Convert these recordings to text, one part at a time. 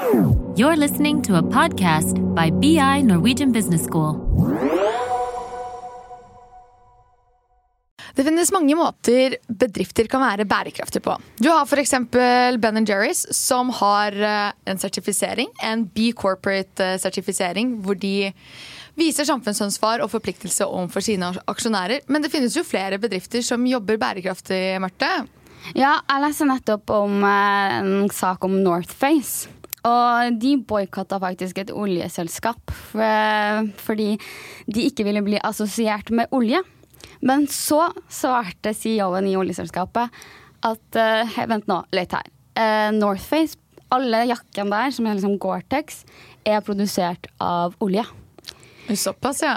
You're listening to a podcast by BI Norwegian Business School. Det finnes mange måter bedrifter kan være bærekraftige på. Du har f.eks. Ben Jerry's, som har eh, en sertifisering, en B Corporate-sertifisering, hvor de viser samfunnsansvar og forpliktelse overfor sine aksjonærer. Men det finnes jo flere bedrifter som jobber bærekraftig, Marte. Ja, jeg leste nettopp om eh, en sak om Northface. Og de boikotta faktisk et oljeselskap fordi de ikke ville bli assosiert med olje. Men så svarte CEO-en i oljeselskapet at uh, Vent nå, litt her. Uh, Northface, alle jakkene der, som er liksom Gore-Tex, er produsert av olje. Såpass, ja.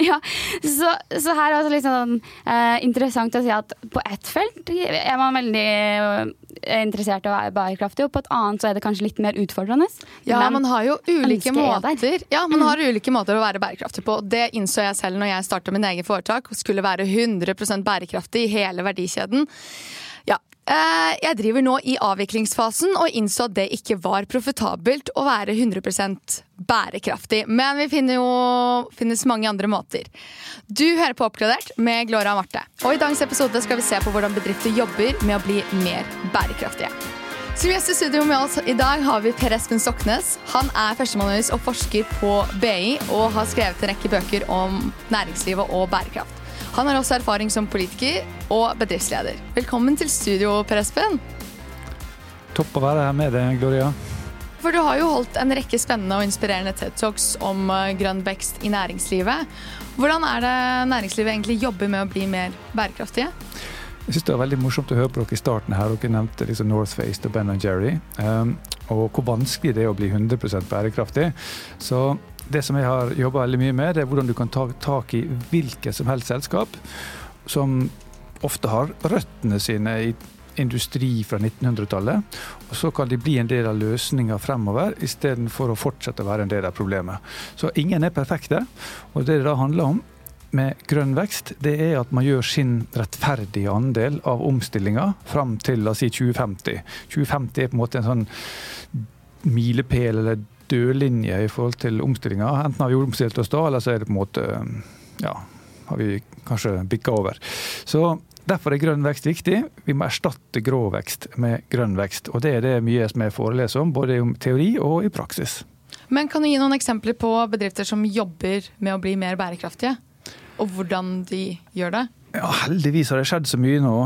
ja så, så, her er det litt sånn uh, interessant å si at på ett felt er man veldig interessert i å være bærekraftig, og på et annet så er det kanskje litt mer utfordrende. Ja, man har jo ulike måter Ja, man mm. har ulike måter å være bærekraftig på. Det innså jeg selv når jeg starta min egen foretak skulle være 100% bærekraftig i hele verdikjeden. Eh, jeg driver nå i avviklingsfasen og innså at det ikke var profitabelt å være 100% bærekraftig. Men vi finner jo finnes mange andre måter. Du hører på Oppgradert med Glora og Marte. Og i dagens episode skal vi se på hvordan bedrifter jobber med å bli mer bærekraftige. Som gjest i studio med oss i dag har vi Per Espen Stoknes. Han er førstemanus og forsker på BI og har skrevet en rekke bøker om næringslivet og bærekraft. Han har også erfaring som politiker og bedriftsleder. Velkommen til studio, Per Espen. Topp å være her med deg, Gloria. For du har jo holdt en rekke spennende og inspirerende TED Talks om eh, grønn vekst i næringslivet. Hvordan er det næringslivet egentlig jobber med å bli mer bærekraftige? Jeg synes Det var veldig morsomt å høre på dere i starten her. Dere nevnte liksom North Face og Ben Jerry. Um, og hvor vanskelig det er å bli 100% bærekraftig. Så det som jeg har jobba veldig mye med, det er hvordan du kan ta tak i hvilket som helst selskap som ofte har røttene sine i industri fra 1900-tallet. Og så kan de bli en del av løsninga fremover, istedenfor å fortsette å være en del av problemet. Så ingen er perfekte. Og det det da handler om med grønn vekst, det er at man gjør sin rettferdige andel av omstillinga fram til la oss si 2050. 2050 er på en måte en sånn milepæl eller dørlinje i forhold til omstillinga. Enten har vi omstilt oss da, eller så er det på en måte ja, har vi kanskje bikka over. Så Derfor er grønn vekst viktig. Vi må erstatte grå vekst med grønn vekst. Og det er det mye som jeg foreleser om, både i teori og i praksis. Men kan du gi noen eksempler på bedrifter som jobber med å bli mer bærekraftige? Og hvordan de gjør det? Ja, Heldigvis har det skjedd så mye nå.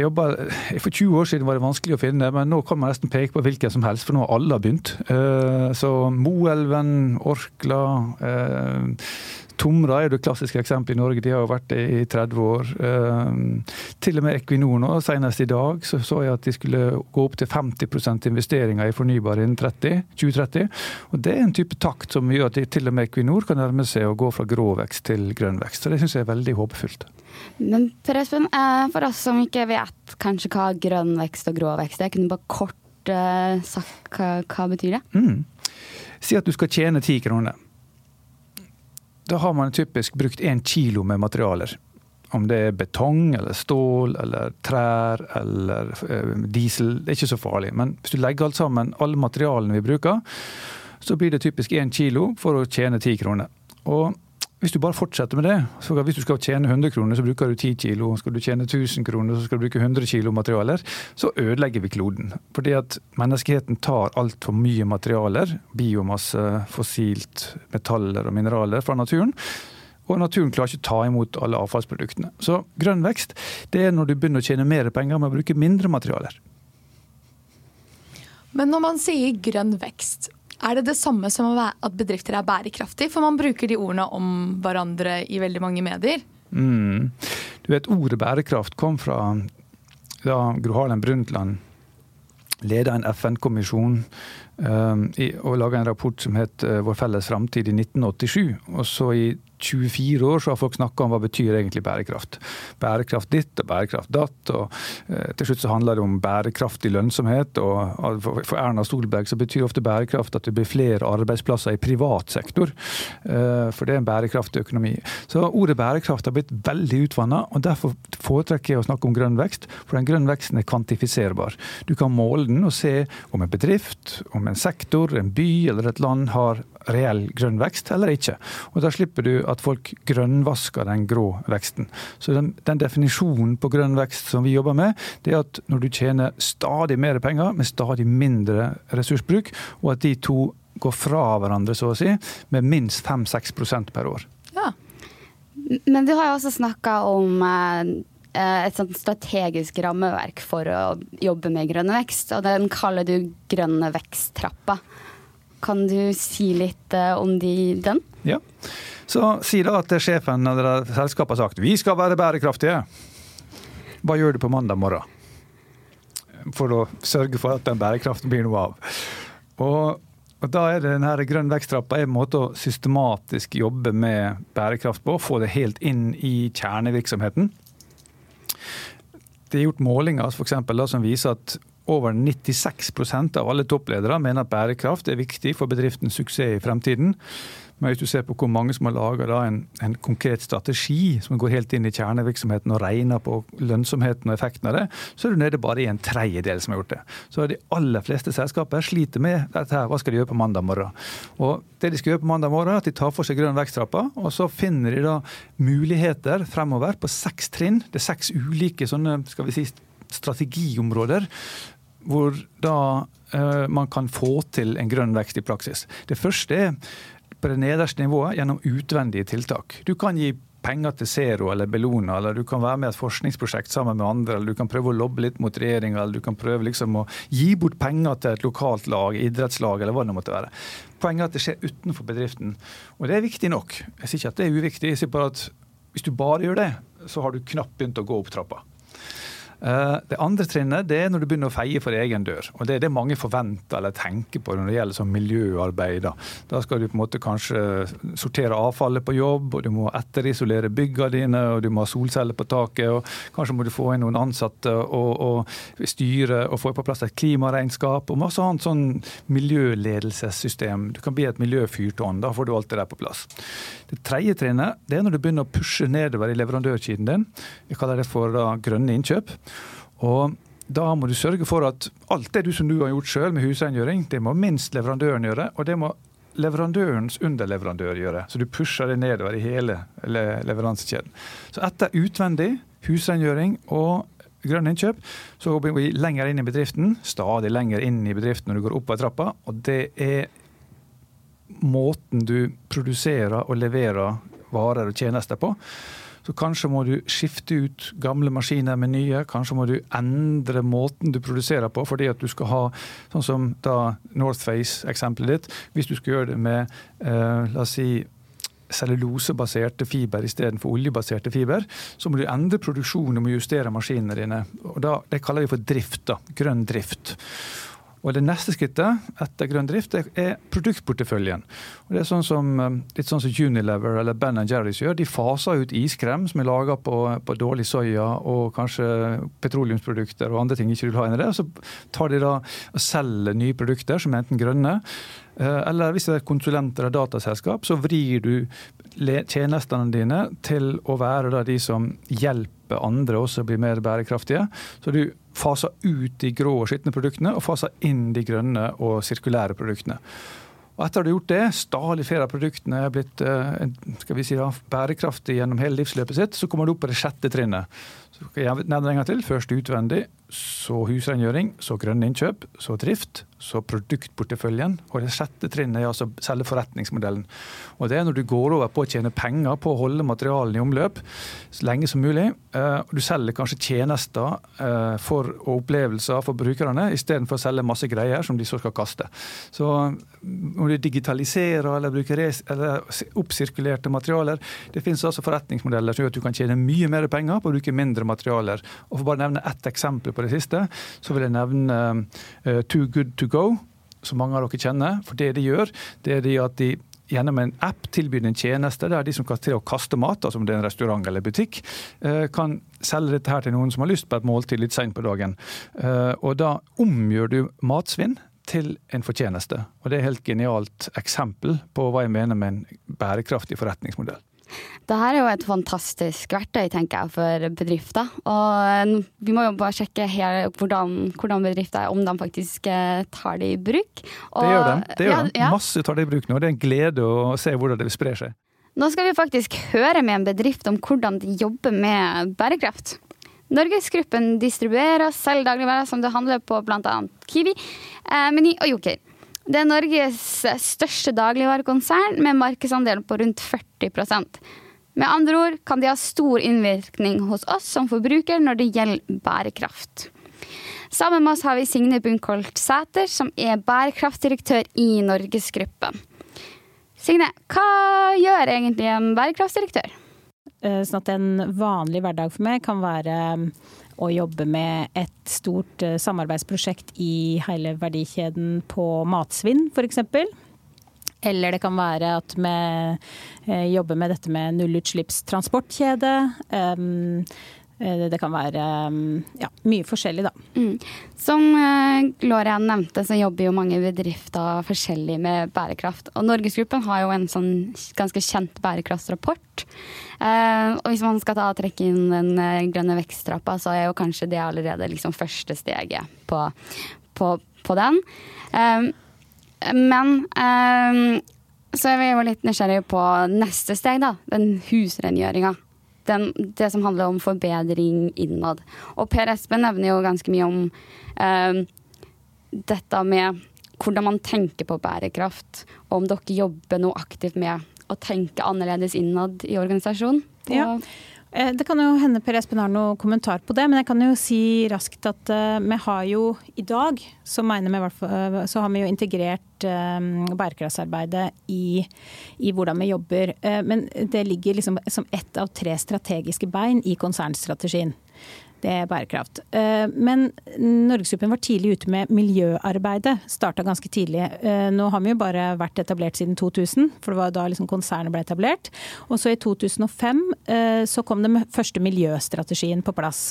Jobbet, for 20 år siden var det vanskelig å finne, men nå kan man nesten peke på hvilken som helst, for nå har alle begynt. Eh, så Moelven, Orkla eh, Tomra er det klassiske eksempelet i Norge, de har jo vært det i 30 år. Um, til og med Equinor nå, senest i dag, så så jeg at de skulle gå opp til 50% investeringer i fornybar innen 30, 2030. Og Det er en type takt som gjør at de, til og med Equinor kan nærme seg å gå fra grå vekst til grønn vekst. Så det syns jeg er veldig håpefullt. Men Per Espen, eh, for oss som ikke vet kanskje hva grønn vekst og grå vekst er, kunne du bare kort uh, sagt hva, hva betyr det? Mm. Si at du skal tjene ti kroner. Da har man typisk brukt én kilo med materialer. Om det er betong eller stål eller trær eller eh, diesel, det er ikke så farlig. Men hvis du legger alt sammen, alle materialene vi bruker, så blir det typisk én kilo for å tjene ti kroner. Og hvis du bare fortsetter med det, så hvis du skal tjene 100 kroner, så bruker du 10 kilo. Skal du tjene 1000 kroner, så skal du bruke 100 kilo materialer. Så ødelegger vi kloden. Fordi at menneskeheten tar altfor mye materialer, biomasse, fossilt, metaller og mineraler fra naturen. Og naturen klarer ikke å ta imot alle avfallsproduktene. Så grønn vekst det er når du begynner å tjene mer penger med å bruke mindre materialer. Men når man sier grønn vekst, er det det samme som at bedrifter er bærekraftige? For man bruker de ordene om hverandre i veldig mange medier. Mm. Du vet, Ordet bærekraft kom fra da Gro Harlem Brundtland leda en FN-kommisjon um, og laga en rapport som het uh, 'Vår felles framtid' i 1987. Og så i 24 år så har folk snakka om hva betyr egentlig bærekraft. Bærekraft ditt og bærekraft datt. og eh, Til slutt så handler det om bærekraftig lønnsomhet. og For Erna Stolberg så betyr ofte bærekraft at det blir flere arbeidsplasser i privat sektor. Eh, for det er en bærekraftig økonomi. Så ordet bærekraft har blitt veldig utvanna, og derfor foretrekker jeg å snakke om grønn vekst. For den grønne veksten er kvantifiserbar. Du kan måle den og se om en bedrift, om en sektor, en by eller et land har reell grønn vekst eller ikke. Og Da slipper du at folk grønnvasker den grå veksten. Så den, den, definisjonen på grønn vekst som vi jobber med, det er at når du tjener stadig mer penger med stadig mindre ressursbruk, og at de to går fra hverandre, så å si, med minst 5-6% per år. Ja. Men du har jo også snakka om eh, et sånt strategisk rammeverk for å jobbe med grønn vekst, og den kaller du grønne veksttrappa. Kan du si litt eh, om de, den? Ja. Så si da at sjefen eller selskapet har sagt vi skal være bærekraftige. Hva gjør du på mandag morgen? For å sørge for at den bærekraften blir noe av. Og, og da er det denne grønn veksttrappa en måte å systematisk jobbe med bærekraft på. Få det helt inn i kjernevirksomheten. Det er gjort målinger for eksempel, da, som viser at over 96% av alle toppledere mener at bærekraft er viktig for bedriftens suksess i fremtiden. Men hvis du ser på hvor mange som har laga en, en, konkret strategi som går helt inn i kjernevirksomheten og regner på lønnsomheten og effekten av det, så er du nede bare i en tredjedel som har gjort det. Så de aller fleste selskaper sliter med dette her. Hva skal de gjøre på mandag morgen? Og det de skal gjøre på mandag morgen, er at de tar for seg grønn veksttrappa, og så finner de da muligheter fremover på seks trinn. Det er seks ulike sånne, skal vi si, strategiområder hvor da uh, man kan få til en grønn vekst i praksis. Det første er på det nederste nivået gjennom utvendige tiltak. Du kan gi penger til Zero eller Bellona, eller du kan være med i et forskningsprosjekt sammen med andre, eller du kan prøve å lobbe litt mot regjeringa, eller du kan prøve liksom å gi bort penger til et lokalt lag, idrettslag, eller hva det måtte være. Poenget er at det skjer utenfor bedriften. Og det er viktig nok. Jeg sier ikke at det er uviktig, jeg sier bare at hvis du bare gjør det, så har du knapt begynt å gå opp trappa. Eh, det andre trinnet det er når du begynner å feie for egen dør. og Det er det mange forventer eller tenker på når det gjelder sånn miljøarbeid. Da. da skal du på en måte kanskje sortere avfallet på jobb, og du må etterisolere byggene dine, og du må ha solceller på taket. og Kanskje må du få inn noen ansatte og, og styre og få på plass et klimaregnskap og masse annet sånn miljøledelsessystem. Du kan bli et miljøfyrtårn. Da får du alt det der på plass. Det tredje trinnet det er når du begynner å pushe nedover i leverandørkiden din. Jeg kaller det for da, grønne innkjøp. Og da må du sørge for at alt det du som du har gjort sjøl med husrengjøring, det må minst leverandøren gjøre. og det må leverandørens underleverandør gjøre. Så du pusher det nedover i hele leveransekjeden. Så etter utvendig husrengjøring og grønn innkjøp, så går vi lenger inn i bedriften. Stadig lenger inn i bedriften når du går oppover trappa. Og det er måten du produserer og leverer varer og tjenester på. Så kanskje må du skifte ut gamle maskiner med nye. Kanskje må du endre måten du produserer på, fordi at du skal ha sånn som da Northface-eksempelet ditt. Hvis du skal gjøre det med eh, la oss si, cellulosebaserte fiber istedenfor oljebaserte fiber, så må du endre produksjonen og justere maskinene dine. Og da, det kaller vi for drift. da, Grønn drift. Og Det neste skrittet etter grønn drift er produktporteføljen. Og det er sånn som, eh, litt sånn som Unilever eller Ben Jerry's gjør. De faser ut iskrem som er laga på, på, dårlig soya og kanskje petroleumsprodukter og andre ting ikke vil ha inn i det. Så tar de da og selger nye produkter som er enten grønne eh, eller hvis det er konsulenter eller dataselskap, så vrir du tjenestene dine til å være de som hjelper andre også å bli mer bærekraftige. Så du faser ut de grå og skitne produktene og faser inn de grønne og sirkulære produktene. Og etter at du har gjort det, stadig flere av produktene er blitt eh, skal vi si da, bærekraftige gjennom hele livsløpet sitt, så kommer du opp på det sjette trinnet. Så skal jeg nevne en gang til. Først utvendig, så husrengjøring, så grønne innkjøp, så drift, så produktporteføljen. Og det sjette trinnet er altså selve forretningsmodellen. Og det er når du går over på å tjene penger på å holde materialene i omløp så lenge som mulig. og du selger kanskje tjenester eh, for, og opplevelser for brukerne, istedenfor å selge masse greier som de så skal kaste. Så om du digitaliserer eller bruker eller oppsirkulerte materialer Det finnes altså forretningsmodeller som gjør at du kan tjene mye mer penger på å bruke mindre materialer. Og For bare nevne ett eksempel på det siste, så vil jeg nevne uh, Too Good To Go, som mange av dere kjenner. For det de gjør, det er de at de gjennom en app tilbyr en tjeneste der de som kan til å kaste mat, altså om det er en restaurant eller butikk, kan selge dette her til noen som har lyst på et måltid litt seint på dagen. Og da omgjør du matsvinn til en fortjeneste. Og det er et helt genialt eksempel på hva jeg mener med en bærekraftig forretningsmodell. Dette er jo et fantastisk verktøy tenker jeg, for bedrifter. Og vi må jo bare sjekke her, hvordan, hvordan, bedrifter om de faktisk eh, tar det i bruk. Og, det gjør de. Det gjør ja, de. Ja. Masse tar det i bruk nå. Det er en glede å se hvordan det sprer seg. Nå skal vi faktisk høre med en bedrift om hvordan de jobber med bærekraft. Norgesgruppen distribuerer og selger dagligvarer som det handler på bl.a. Kiwi, eh, Meny og Joker. Det er Norges største dagligvarekonsern med markedsandel på rundt 40% Med andre ord kan de ha stor innvirkning hos oss som forbruker når det gjelder bærekraft. Sammen med oss har vi Signe Bunkholt Sæter, som er bærekraftdirektør i Norgesgruppen. Signe, hva gjør egentlig en bærekraftsdirektør? Eh, sånn at en vanlig hverdag for meg kan være å jobbe med et stort eh, samarbeidsprosjekt i hele verdikjeden på matsvinn, f.eks. Eller det kan være at vi eh, jobber med dette med nullutslippstransportkjede. Um, det kan være mm, ja, mye forskjellig, da. Mm. Som eh, Gloria nevnte, så jobber jo mange bedrifter forskjellig med bærekraft. Og Norgesgruppen har jo en sånn ganske kjent bærekraftsrapport. Eh, og hvis man skal ta og trekke inn den eh, grønne veksttrappa, så er jo kanskje det allerede liksom første steget på, på, på den. Eh, men eh, så er vi jo litt nysgjerrige på neste steg, da. Den husrengjøringa den, det som handler om forbedring innad. Og Per Espen nevner jo ganske mye om eh, dette med hvordan man tenker på bærekraft, og om dere jobber noe aktivt med å tenke annerledes innad i organisasjonen. Ja. Eh, det kan jo hende Per Espen har noen kommentar på det, men jeg kan jo si raskt at uh, vi har jo i dag, så, vi, uh, så har vi jo integrert uh, bærekraftsarbeidet i, i, hvordan vi jobber. men det ligger liksom som ett av tre strategiske bein i konsernstrategien. Det er bærekraft. Eh, men Norgesgruppen var tidlig ute med miljøarbeidet. Starta ganske tidlig. Eh, nå har vi jo bare vært etablert siden 2000, for det var da liksom konsernet ble etablert. Og så i 2005 eh, så kom den første miljøstrategien på plass.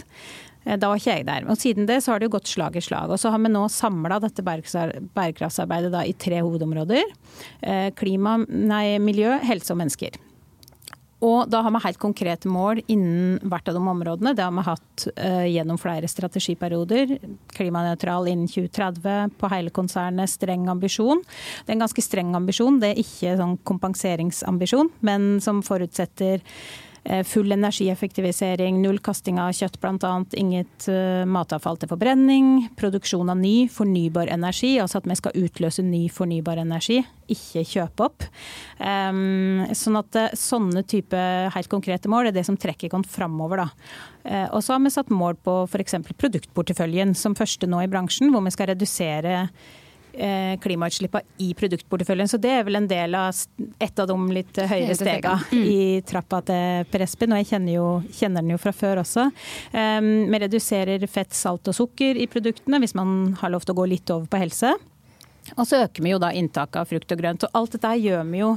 Da var ikke jeg der. Og siden det så har det jo gått slag i slag. Og så har vi nå samla dette bærekraftsarbeidet i tre hovedområder. Klima, nei, miljø, helse og mennesker. Og da har vi helt konkrete mål innen hvert av de områdene. Det har vi hatt uh, gjennom flere strategiperioder. Klimanøytral innen 2030 på hele konsernet. Streng ambisjon. Det er en ganske streng ambisjon. Det er ikke sånn kompenseringsambisjon, men som forutsetter full energieffektivisering, null kasting av kjøtt bl.a., inget eh, matavfall til forbrenning, produksjon av ny fornybar energi, altså at vi skal utløse ny fornybar energi, ikke kjøpe opp. Sånn at eh, sånne type helt konkrete mål er det som trekker oss framover. Og så har vi satt mål på f.eks. produktporteføljen, som første nå i bransjen, hvor vi skal redusere Eh, klimautslippene i produktporteføljen. Så det er vel en del av et av de litt høyere stegene mm. i trappa til Per Espen, og jeg kjenner, jo, kjenner, den jo fra før også. Um, vi reduserer fett, salt og sukker i produktene hvis man har lov til å gå litt over på helse. Og så øker vi jo da inntaket av frukt og grønt. Og alt dette gjør vi jo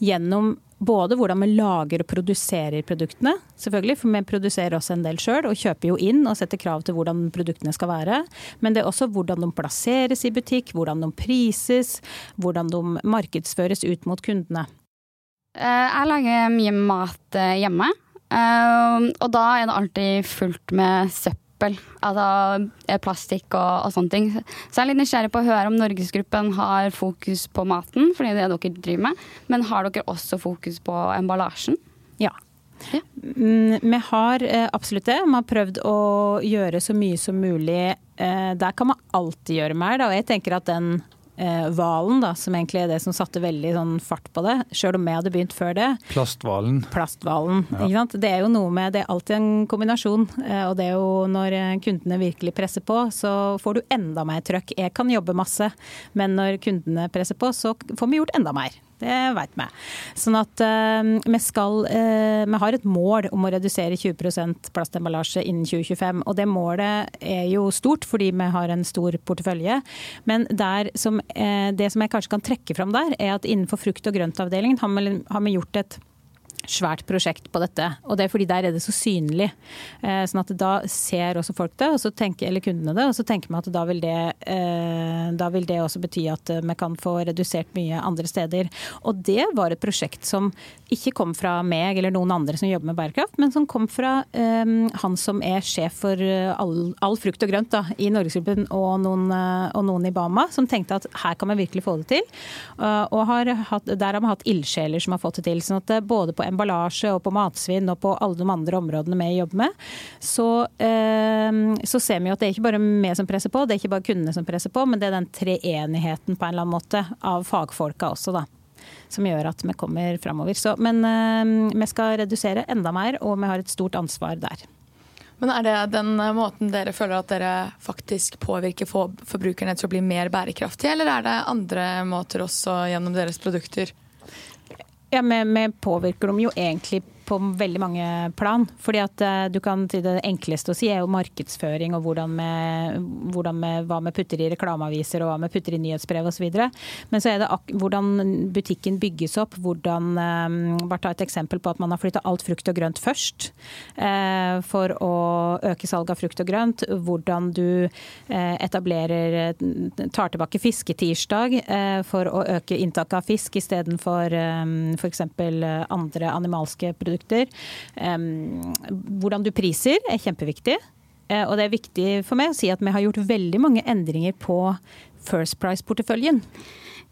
gjennom både hvordan vi lager og produserer produktene, selvfølgelig, for vi produserer også en del sjøl og kjøper jo inn og setter krav til hvordan produktene skal være. Men det er også hvordan de plasseres i butikk, hvordan de prises, hvordan de markedsføres ut mot kundene. Eh, jeg lager mye mat eh, hjemme, eh, og da er det alltid fullt med søppel søppel. Altså eh, plastikk og, og, sånne ting. Så jeg er litt nysgjerrig på å høre om Norgesgruppen har fokus på maten, fordi det er det dere driver med. Men har dere også fokus på emballasjen? Ja. Ja. Mm, vi har eh, absolutt det. Vi har prøvd å gjøre så mye som mulig. Eh, der kan man alltid gjøre mer. Da. Og jeg tenker at den hvalen, da, som egentlig er det som satte veldig sånn fart på det, sjøl om jeg hadde begynt før det. Plasthvalen. Plasthvalen, ja. ikke sant. Det er jo noe med Det er alltid en kombinasjon. Eh, og det er jo når eh, kundene virkelig presser på, så får du enda mer trøkk. Jeg kan jobbe masse, men når kundene presser på, så får vi gjort enda mer. Det veit vi. Sånn at uh, vi skal uh, Vi har et mål om å redusere 20% plastemballasje innen 2025. Og det målet er jo stort, fordi vi har en stor portefølje. Men som, uh, det som jeg kanskje kan trekke fram der, er at innenfor frukt- og grøntavdelingen har vi, har vi gjort et svært prosjekt på dette. Og det er fordi der er det så synlig. Eh, sånn at da ser også folk det, og tenker, eller kundene det, og så tenker vi at da vil, det, eh, da vil det også bety at vi kan få redusert mye andre steder. Og det var et prosjekt som ikke kom fra meg eller noen andre som jobber med bærekraft, men som kom fra eh, han som er sjef for all, all frukt og grønt da, i Norgesgruppen og noen, og noen i Bama, som tenkte at her kan vi virkelig få det til. Og har hatt, der har vi hatt ildsjeler som har fått det til. sånn at både på emballasje og på matsvinn og på alle de andre områdene vi jobber med, så, eh, så ser vi jo at det er ikke bare vi som presser på, det er ikke bare kundene som presser på, men det er den treenigheten på en eller annen måte av fagfolka også, da. Som gjør at vi kommer framover. Men eh, vi skal redusere enda mer, og vi har et stort ansvar der. Men Er det den måten dere føler at dere faktisk påvirker forbrukerne til å bli mer bærekraftige, eller er det andre måter også gjennom deres produkter? Ja, vi påvirker dem jo egentlig på veldig mange plan. Fordi at eh, du kan si Det enkleste å si er jo markedsføring og hvordan med, hvordan med, hva vi putter i reklameaviser og hva vi putter i nyhetsbrev osv. Men så er det hvordan butikken bygges opp. hvordan, eh, Bare ta et eksempel på at man har flytta alt frukt og grønt først eh, for å øke salget av frukt og grønt. Hvordan du etablerer, tar tilbake fisketirsdag for å øke inntaket av fisk istedenfor f.eks. andre animalske produkter produkter. Hvordan du priser er kjempeviktig. Eh, og det er viktig for meg å si at vi har gjort veldig mange endringer på First Price-porteføljen.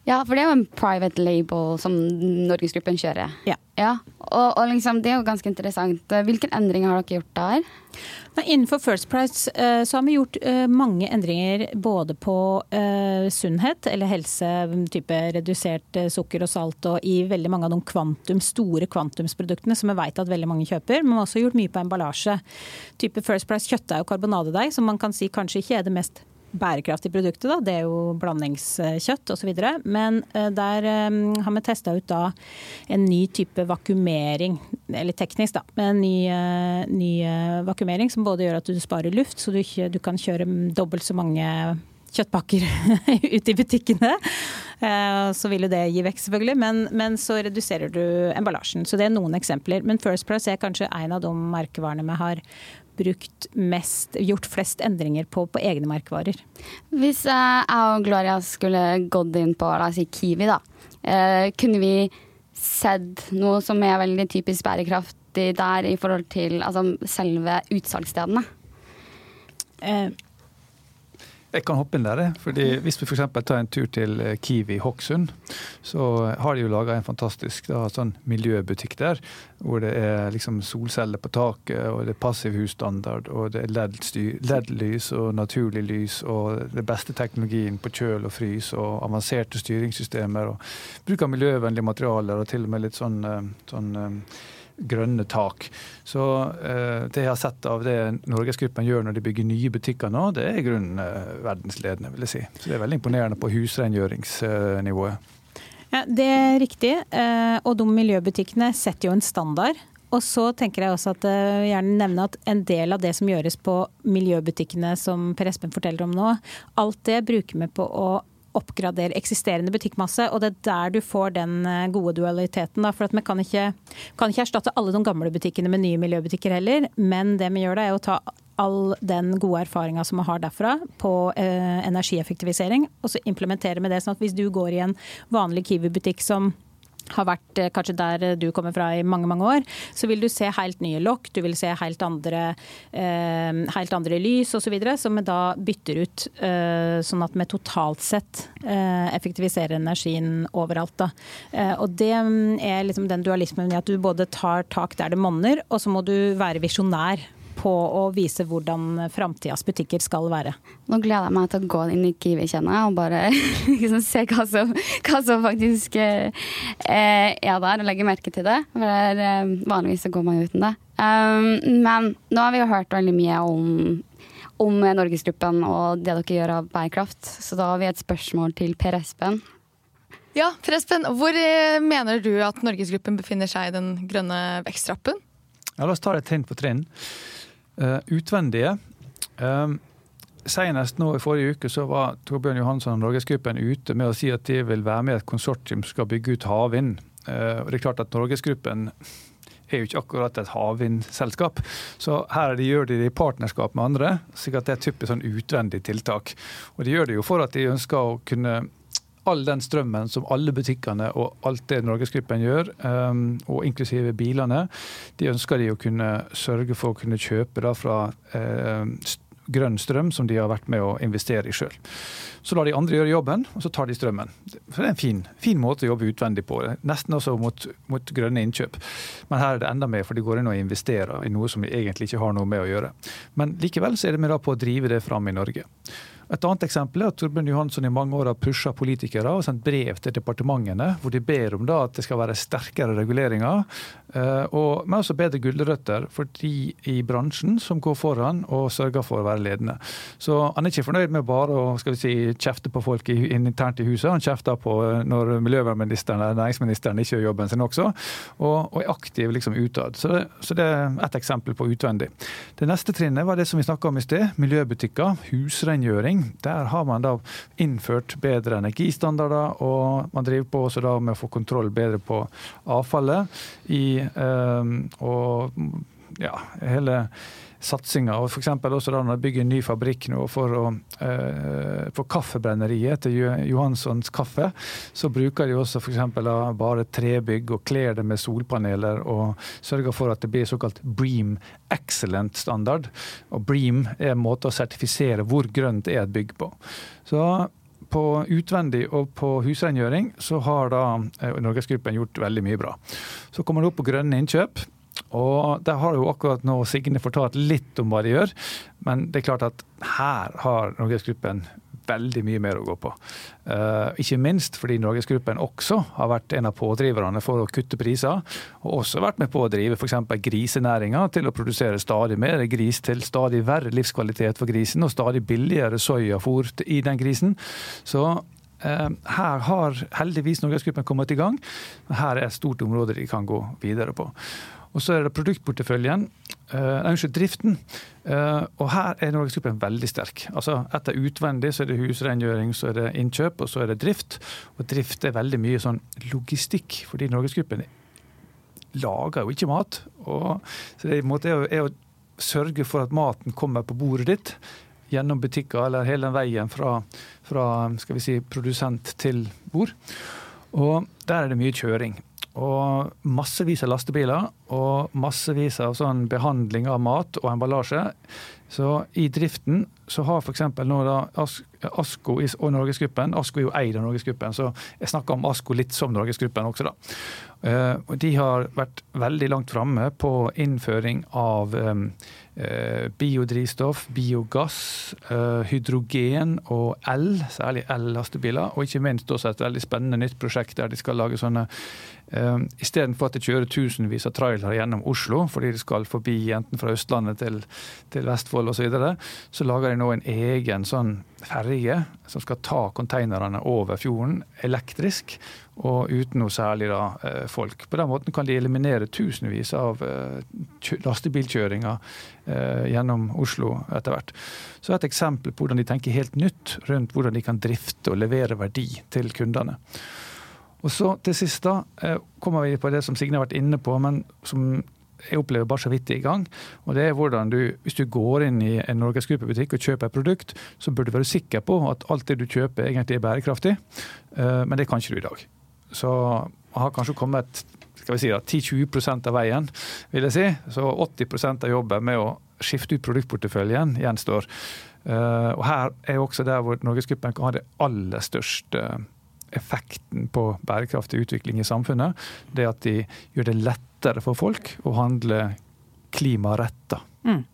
Ja, for det er jo en private label som Norgesgruppen kjører. Ja. ja. Og, og liksom, det er jo ganske interessant. Hvilke endringer har dere gjort der? Nei, innenfor First Price uh, så har vi gjort uh, mange endringer både på uh, sunnhet eller helse, type redusert sukker og salt, og i veldig mange av de kvantum, store kvantumsproduktene som vi vet at veldig mange kjøper. Men vi har også gjort mye på emballasje. Type First Price kjøttdeig og karbonadedeig, som man kan si kanskje ikke er det mest bærekraftig produktet. Da. Det er jo blandingskjøtt osv. Men eh, der eh, har vi testa ut da en ny type vakuumering, eller teknisk, da. Med en ny, eh, ny vakuumering som både gjør at du sparer luft, så du, ikke, du kan kjøre dobbelt så mange kjøttpakker ut i butikkene. Så vil jo det gi vekst, selvfølgelig, men, men, så reduserer du emballasjen. Så det er noen eksempler. Men First Price er kanskje en av de merkevarene vi har brukt mest, gjort flest endringer på, på egne merkevarer. Hvis jeg og Gloria skulle gått inn på la oss si Kiwi, da, eh, kunne vi sett noe som er veldig typisk bærekraftig der i forhold til altså, selve utsalgsstedene? Eh, jeg kan hoppe inn der. fordi Hvis vi f.eks. tar en tur til eh, Kiwi Hokksund, så har de jo laga en fantastisk da, sånn miljøbutikk der. Hvor det er liksom solceller på taket, og det er passiv husstandard, og det er LED-lys og naturlig lys, og det beste teknologien på kjøl og frys, og avanserte styringssystemer. og Bruk av miljøvennlige materialer, og til og med litt sånn, eh, sånn eh, grønne tak. Så eh, det jeg har sett av det Norgesgruppen gjør når de bygger nye butikker nå, det er i grunnen eh, verdensledende, vil jeg si. Så det er veldig imponerende på husrengjøringsnivået. Ja, Det er riktig. Eh, og de miljøbutikkene setter jo en standard. Og så tenker jeg også at jeg gjerne nevne at en del av det som gjøres på miljøbutikkene som Per Espen forteller om nå, alt det bruker vi på å oppgradere eksisterende butikkmasse. Og det er der du får den eh, gode dualiteten. Da. For vi kan ikke, kan ikke erstatte alle de gamle butikkene med nye miljøbutikker heller. Men det vi gjør da, er å ta all den gode erfaringa som vi har derfra på eh, energieffektivisering, og så implementere med det. sånn at hvis du går i en vanlig Kiwi-butikk som har vært eh, kanskje der du kommer fra i mange mange år, så vil du se helt nye lokk, du vil se helt andre, eh, helt andre lys osv. Som vi da bytter ut, eh, sånn at vi totalt sett eh, effektiviserer energien overalt. Da. Eh, og det mm, er liksom den dualismen i at du både tar tak der det monner, og så må du være visjonær på å vise hvordan framtidas butikker skal være. Nå gleder jeg meg til å gå inn i Kiwi, kjenner jeg, og bare liksom, se hva som, hva som faktisk eh, er der, og legge merke til det. For eh, vanligvis så går man uten det. Um, men nå har vi jo hørt veldig mye om, om Norgesgruppen og det dere gjør av bærekraft, så da har vi et spørsmål til Per Espen. Ja, Per Espen, Hvor eh, mener du at Norgesgruppen befinner seg i den grønne veksttrappen? Ja, La oss ta det trinn for trinn. Uh, utvendige. Um, Senest nå i forrige uke så var Torbjørn Johansson og Norgesgruppen ute med å si at de vil være med i et konsortium som skal bygge ut havvind. Uh, det er klart at Norgesgruppen er jo ikke akkurat et havvindselskap. Så her de gjør de det i partnerskap med andre, slik at det er et typisk sånn utvendig tiltak. Og de gjør det jo for at de ønsker å kunne all den strømmen som alle butikkene og alt det Norgesgruppen gjør, um, og inklusive bilene, de ønsker de å kunne sørge for å kunne kjøpe da fra uh, grønn strøm som de har vært med å investere i sjøl. Så lar de andre gjøre jobben, og så tar de strømmen. Så Det er en fin, fin måte å jobbe utvendig på. Nesten også mot, mot, grønne innkjøp. Men her er det enda mer, for de går inn og investerer i noe som de egentlig ikke har noe med å gjøre. Men likevel så er det med da på å drive det fram i Norge. Et annet eksempel er at Torbjørn Johansson i mange år har pusha politikere og sendt brev til departementene hvor de ber om da at det skal være sterkere reguleringer, eh, og, men også bedre gulrøtter for de i bransjen som går foran og sørger for å være ledende. Så han er ikke fornøyd med bare å skal vi si, kjefte på folk internt i huset. Han kjefter på eh, når miljøvernministeren eller næringsministeren ikke gjør jobben sin også, og, og er aktiv liksom utad. Så, det, så det er ett eksempel på utvendig. Det neste trinnet var det som vi snakka om i sted, miljøbutikker, husrengjøring utvikling. Der har man da innført bedre energistandarder, og man driver på også da med å få kontroll bedre på avfallet. I, um, og ja, hele satsinga. Og f.eks. også da når de bygger en ny fabrikk nå for, å, eh, for kaffebrenneriet til Johanssons kaffe, så bruker de også f.eks. bare trebygg og kler det med solpaneler og sørger for at det blir såkalt Bream Excellent-standard. Og Bream er en måte å sertifisere hvor grønt er et bygg på. Så på utvendig og på husrengjøring så har da eh, Norgesgruppen gjort veldig mye bra. Så kommer det opp på grønne innkjøp. Og Der har jo akkurat nå Signe fortalt litt om hva de gjør, men det er klart at her har Norgesgruppen veldig mye mer å gå på. Uh, ikke minst fordi Norgesgruppen også har vært en av pådriverne for å kutte priser, og også vært med på å drive f.eks. grisenæringa til å produsere stadig mer gris til stadig verre livskvalitet for grisen, og stadig billigere soyafôr i den grisen. Så uh, her har heldigvis Norgesgruppen kommet i gang. Her er et stort område de kan gå videre på. Og så er det produktporteføljen. Uh, unnskyld, driften. Uh, og her er Norgesgruppen veldig sterk. Altså Etter utvendig så er det husrengjøring, så er det innkjøp, og så er det drift. Og drift er veldig mye sånn logistikk, fordi Norgesgruppen lager jo ikke mat. Og, så det er, er, å sørge for at maten kommer på bordet ditt gjennom butikker, eller hele veien fra, fra si, produsent til bord. Og der er det mye kjøring og massevis av lastebiler og massevis av sånn behandling av mat og emballasje. Så i driften så har f.eks. nå da Asko og Norgesgruppen Asko er jo eid av Norgesgruppen, så jeg snakker om Asko litt som Norgesgruppen også, da. Eh, de har vært veldig langt framme på innføring av eh, biodrivstoff, biogass, eh, hydrogen og el, særlig el-lastebiler. Og ikke minst også et veldig spennende nytt prosjekt der de skal lage sånne Uh, Istedenfor at de kjører tusenvis av trailere gjennom Oslo fordi de skal forbi enten fra Østlandet til, til Vestfold osv., så, videre, så lager de nå en egen sånn ferge som skal ta konteinerne over fjorden elektrisk og uten noe særlig da, uh, folk. På den måten kan de eliminere tusenvis av uh, lastebilkjøringer gjennom Oslo etter hvert. Så et eksempel på hvordan de tenker helt nytt rundt hvordan de kan drifte og levere verdi til kundene. Og så til sist da, eh, kommer vi på det som Signe har vært inne på, men som jeg opplever bare så vidt i gang. Og det er hvordan du, Hvis du går inn i en norgesgruppebutikk og kjøper et produkt, så bør du være sikker på at alt det du kjøper egentlig er bærekraftig, eh, men det kan ikke du i dag. Så jeg har kanskje kommet skal vi si 10-20% av veien, vil jeg si. Så 80% av jobben med å skifte ut produktporteføljen gjenstår. Eh, og her er også der hvor Norgesgruppen kan ha det aller største effekten på bærekraftig utvikling i samfunnet, det at de gjør det lettere for folk å handle klimaretta. Mm.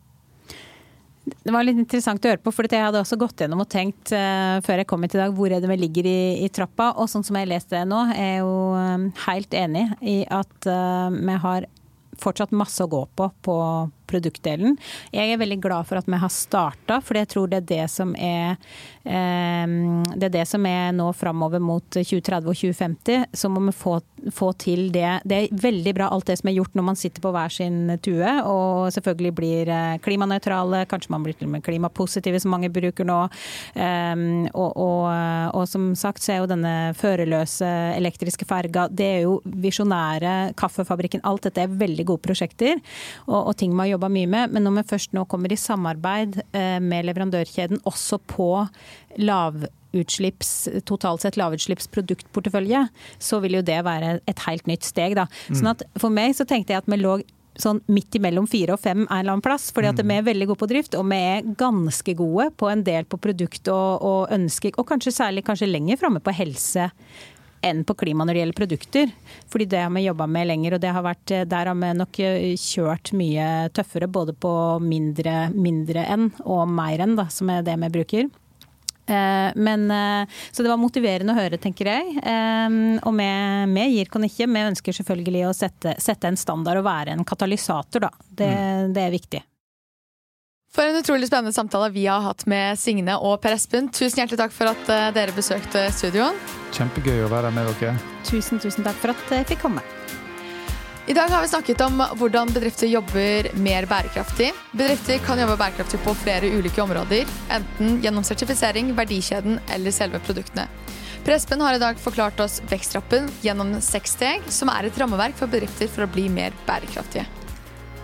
Det var litt interessant å høre på, for jeg hadde også gått gjennom og tenkt uh, før jeg kom hit i dag hvor er det vi ligger i, i, trappa. Og sånn som jeg leste nå, er jeg jo um, helt enig i at uh, vi har fortsatt masse å gå på på produktdelen. Jeg er veldig glad for at vi har starta, for jeg tror det er det som er det er det som er nå framover mot 2030 og 2050. Så må vi få, få, til det. Det er veldig bra alt det som er gjort når man sitter på hver sin tue, og selvfølgelig blir eh, klimanøytrale. Kanskje man blir til og med klimapositive, som mange bruker nå. Og, og, og som sagt så er jo denne førerløse elektriske ferga, det er jo visjonære. Kaffefabrikken, alt dette er veldig gode prosjekter og, og ting man har jobba mye med. Men når vi først nå kommer i samarbeid eh, med leverandørkjeden også på lavutslipps, totalt sett lavutslippsproduktportefølje, så vil jo det være et helt nytt steg. Da. Mm. Sånn at for meg så tenkte jeg at vi lå sånn midt imellom fire og fem en eller annen plass. fordi at vi er veldig gode på drift, og vi er ganske gode på en del på produkt og, og ønsker, og kanskje særlig kanskje lenger framme på helse enn på klima når det gjelder produkter. Fordi det har vi jobba med lenger, og det har vært, der har vi nok kjørt mye tøffere. Både på mindre, mindre enn og mer enn, da, som er det vi bruker. Eh, men, eh, så det var motiverende å høre, tenker jeg. Eh, og vi, gir kan ikke. Vi ønsker selvfølgelig å sette, sette, en standard og være en katalysator, da. Det, mm. det er viktig. For en utrolig spennende samtale vi har hatt med Signe og Per Espen. Tusen hjertelig takk for at dere besøkte studioen. Kjempegøy å være med dere. Tusen, tusen takk for at jeg fikk komme. I dag har vi snakket om hvordan bedrifter jobber mer bærekraftig. Bedrifter kan jobbe bærekraftig på flere ulike områder, enten gjennom sertifisering, verdikjeden eller selve produktene. Per Espen har i dag forklart oss veksttrappen gjennom seks steg, som er et rammeverk for bedrifter for å bli mer bærekraftige.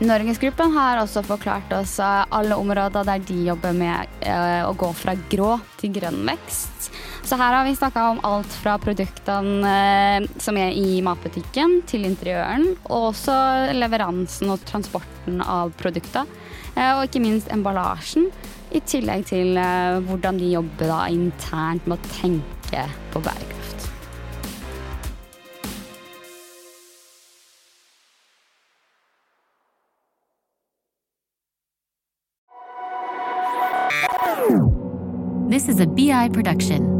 Norgesgruppen har også forklart oss alle områder der de jobber med eh, å gå fra grå til grønn vekst. Så her har vi snakka om alt fra produktene eh, som er i matbutikken, til interiøren, og også leveransen og transporten av produkter. Eh, og ikke minst emballasjen, i tillegg til hvordan de jobber da internt med å tenke på bærekraft. This is a BI production.